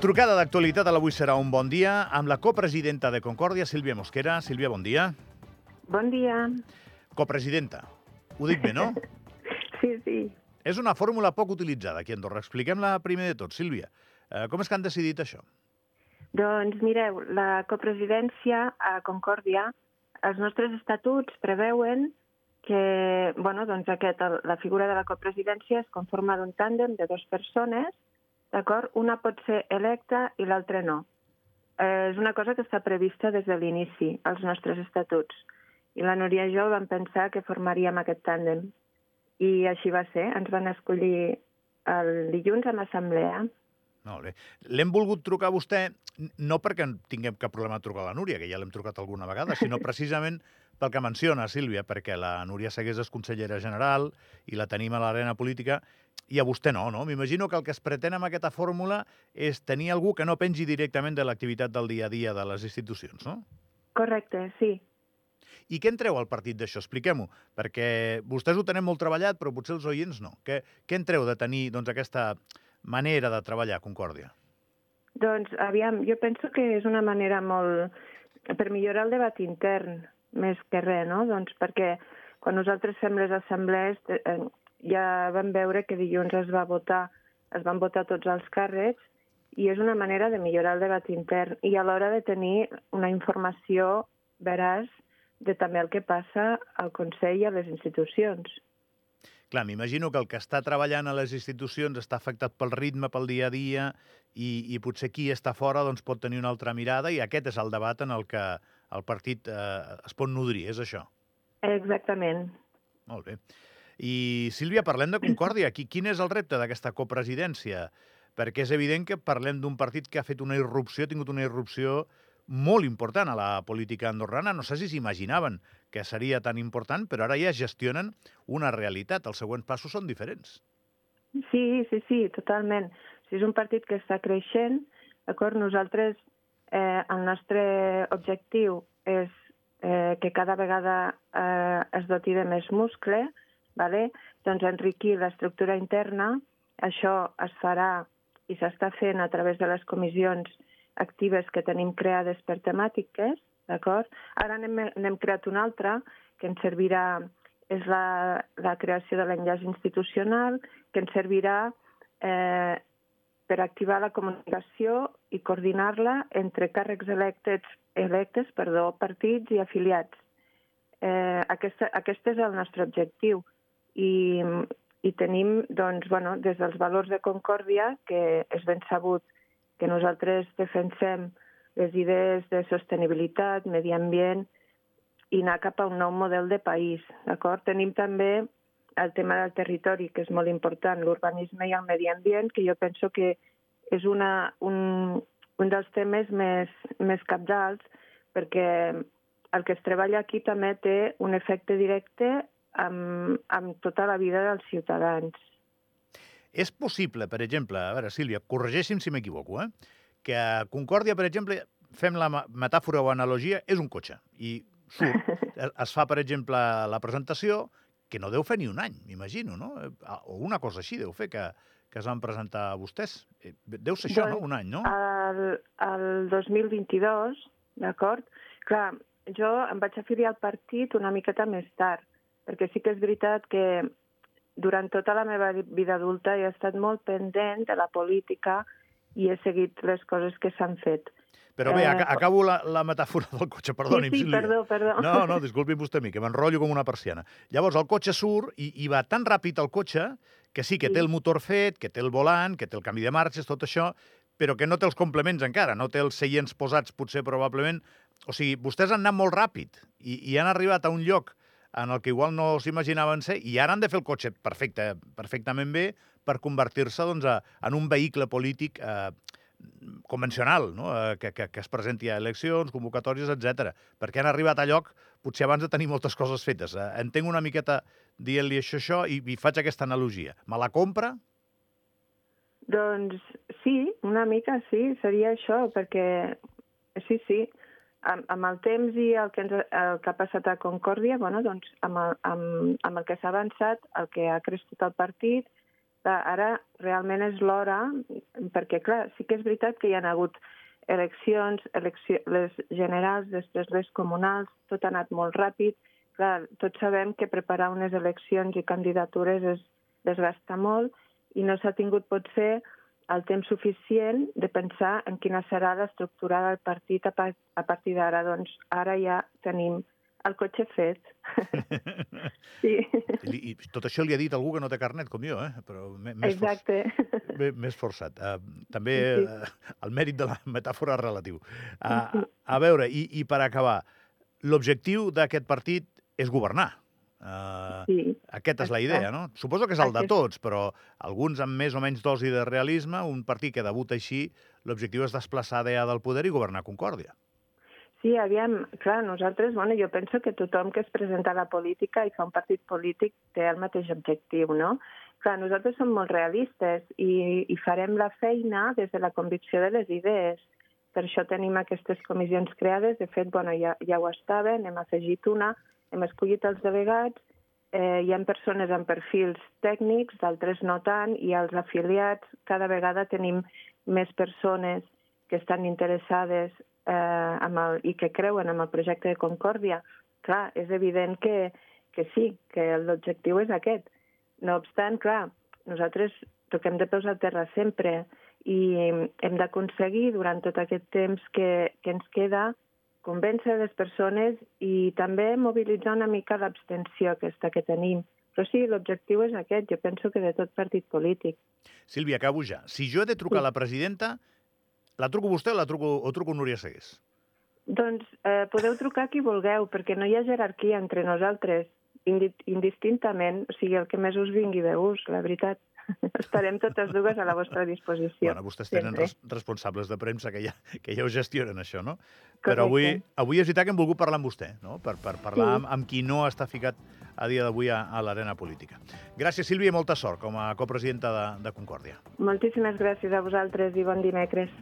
Trucada d'actualitat a l'avui serà un bon dia amb la copresidenta de Concòrdia, Sílvia Mosquera. Sílvia, bon dia. Bon dia. Copresidenta. Ho dic bé, no? Sí, sí. És una fórmula poc utilitzada aquí a Andorra. Expliquem-la primer de tot, Sílvia. Eh, com és que han decidit això? Doncs mireu, la copresidència a Concòrdia, els nostres estatuts preveuen que bueno, doncs aquest, la figura de la copresidència es conforma d'un tàndem de dues persones, d'acord? Una pot ser electa i l'altra no. Eh, és una cosa que està prevista des de l'inici, als nostres estatuts. I la Núria i jo vam pensar que formaríem aquest tàndem. I així va ser. Ens van escollir el dilluns a l'assemblea. Molt bé. L'hem volgut trucar a vostè no perquè tinguem cap problema a trucar a la Núria, que ja l'hem trucat alguna vegada, sinó precisament pel que menciona Sílvia, perquè la Núria Segués és consellera general i la tenim a l'arena política i a vostè no, no? M'imagino que el que es pretén amb aquesta fórmula és tenir algú que no pengi directament de l'activitat del dia a dia de les institucions, no? Correcte, sí. I què en treu el partit d'això? Expliquem-ho, perquè vostès ho tenen molt treballat, però potser els oients no. Què, què en treu de tenir doncs, aquesta manera de treballar Concòrdia? Doncs, aviam, jo penso que és una manera molt... per millorar el debat intern, més que res, no? Doncs perquè quan nosaltres fem les assemblees eh, ja vam veure que dilluns es va votar, es van votar tots els càrrecs i és una manera de millorar el debat intern i a l'hora de tenir una informació veraç de també el que passa al Consell i a les institucions. Clar, m'imagino que el que està treballant a les institucions està afectat pel ritme, pel dia a dia, i, i potser qui està fora doncs, pot tenir una altra mirada, i aquest és el debat en el que el partit eh, es pot nodrir, és això? Exactament. Molt bé. I, Sílvia, parlem de Concòrdia. Quin és el repte d'aquesta copresidència? Perquè és evident que parlem d'un partit que ha fet una irrupció, ha tingut una irrupció molt important a la política andorrana. No sé si s'imaginaven que seria tan important, però ara ja gestionen una realitat. Els següents passos són diferents. Sí, sí, sí, totalment. Si és un partit que està creixent, d'acord? Nosaltres, eh, el nostre objectiu és eh, que cada vegada eh, es doti de més muscle, vale? doncs enriquir l'estructura interna. Això es farà i s'està fent a través de les comissions actives que tenim creades per temàtiques, d'acord? Ara n'hem creat una altra que ens servirà, és la, la creació de l'enllaç institucional, que ens servirà eh, per activar la comunicació i coordinar-la entre càrrecs electes, electes perdó, partits i afiliats. Eh, aquesta, aquest és el nostre objectiu i, i tenim doncs, bueno, des dels valors de concòrdia, que és ben sabut que nosaltres defensem les idees de sostenibilitat, medi ambient i anar cap a un nou model de país. Tenim també el tema del territori, que és molt important, l'urbanisme i el medi ambient, que jo penso que és una, un, un dels temes més, més capdals, perquè el que es treballa aquí també té un efecte directe amb, amb tota la vida dels ciutadans. És possible, per exemple, a veure, Sílvia, corregeixi'm si m'equivoco, eh? que a Concòrdia, per exemple, fem la metàfora o analogia, és un cotxe. I surt, es fa, per exemple, la presentació, que no deu fer ni un any, m'imagino, no? O una cosa així deu fer, que, que es van presentar a vostès. Eh, deu ser això, doncs, no? Un any, no? El, el 2022, d'acord? Clar, jo em vaig afiliar al partit una miqueta més tard, perquè sí que és veritat que durant tota la meva vida adulta he estat molt pendent de la política i he seguit les coses que s'han fet. Però bé, eh, acabo la, la metàfora del cotxe, perdoni'm. Sí, sí, perdó, perdó. No, no, disculpi vostè a mi, que m'enrotllo com una persiana. Llavors, el cotxe surt i, i va tan ràpid el cotxe que sí, que sí. té el motor fet, que té el volant, que té el canvi de marxes, tot això, però que no té els complements encara, no té els seients posats, potser, probablement. O sigui, vostès han anat molt ràpid i, i han arribat a un lloc en el que igual no s'imaginaven ser, i ara han de fer el cotxe perfecte, perfectament bé per convertir-se doncs, en un vehicle polític eh, convencional, no? eh, que, que, que es presenti a eleccions, convocatòries, etc. Perquè han arribat a lloc potser abans de tenir moltes coses fetes. Eh, entenc una miqueta dient-li això, això, i, i faig aquesta analogia. Me la compra? Doncs sí, una mica sí, seria això, perquè sí, sí, amb, amb el temps i el que, ens, el que ha passat a Concòrdia, bueno, doncs, amb, el, amb, amb el que s'ha avançat, el que ha crescut el partit, Clar, ara realment és l'hora, perquè clar, sí que és veritat que hi ha hagut eleccions, elecció, les generals, després les comunals, tot ha anat molt ràpid. Clar, tots sabem que preparar unes eleccions i candidatures es desgasta molt i no s'ha tingut potser el temps suficient de pensar en quina serà l'estructura del partit a, pa a partir d'ara. Doncs ara ja tenim el cotxe fet. sí. I, I tot això li ha dit algú que no té carnet, com jo, eh? però més, Exacte. For, més forçat. Uh, també sí. uh, el mèrit de la metàfora relatiu. Uh, a veure, i, i per acabar, l'objectiu d'aquest partit és governar. Uh, sí. Aquesta és la idea, no? Suposo que és el de tots, però alguns amb més o menys dosi de realisme, un partit que debuta així, l'objectiu és desplaçar DEA del poder i governar Concòrdia. Sí, aviam, clar, nosaltres, bueno, jo penso que tothom que es presenta a la política i fa un partit polític té el mateix objectiu, no? Clar, nosaltres som molt realistes i, i farem la feina des de la convicció de les idees. Per això tenim aquestes comissions creades. De fet, bueno, ja, ja ho estaven, hem afegit una, hem escollit els delegats, eh, hi ha persones amb perfils tècnics, d'altres no tant, i els afiliats, cada vegada tenim més persones que estan interessades eh, amb el, i que creuen en el projecte de Concòrdia, clar, és evident que, que sí, que l'objectiu és aquest. No obstant, clar, nosaltres toquem de peus a terra sempre i hem d'aconseguir durant tot aquest temps que, que ens queda convèncer les persones i també mobilitzar una mica l'abstenció aquesta que tenim. Però sí, l'objectiu és aquest, jo penso que de tot partit polític. Sílvia, acabo ja. Si jo he de trucar sí. a la presidenta, la truco vostè o la truco, o truco Núria Segués? Doncs eh, podeu trucar qui vulgueu, perquè no hi ha jerarquia entre nosaltres, indistintament, o sigui, el que més us vingui de ús, la veritat. Estarem totes dues a la vostra disposició. Bueno, vostès tenen res responsables de premsa que ja, que ja ho gestionen, això, no? Correcte. Però avui, avui és veritat que hem volgut parlar amb vostè, no? Per, per parlar sí. amb, amb qui no està ficat a dia d'avui a, a l'arena política. Gràcies, Sílvia, i molta sort com a copresidenta de, de Concòrdia. Moltíssimes gràcies a vosaltres i bon dimecres.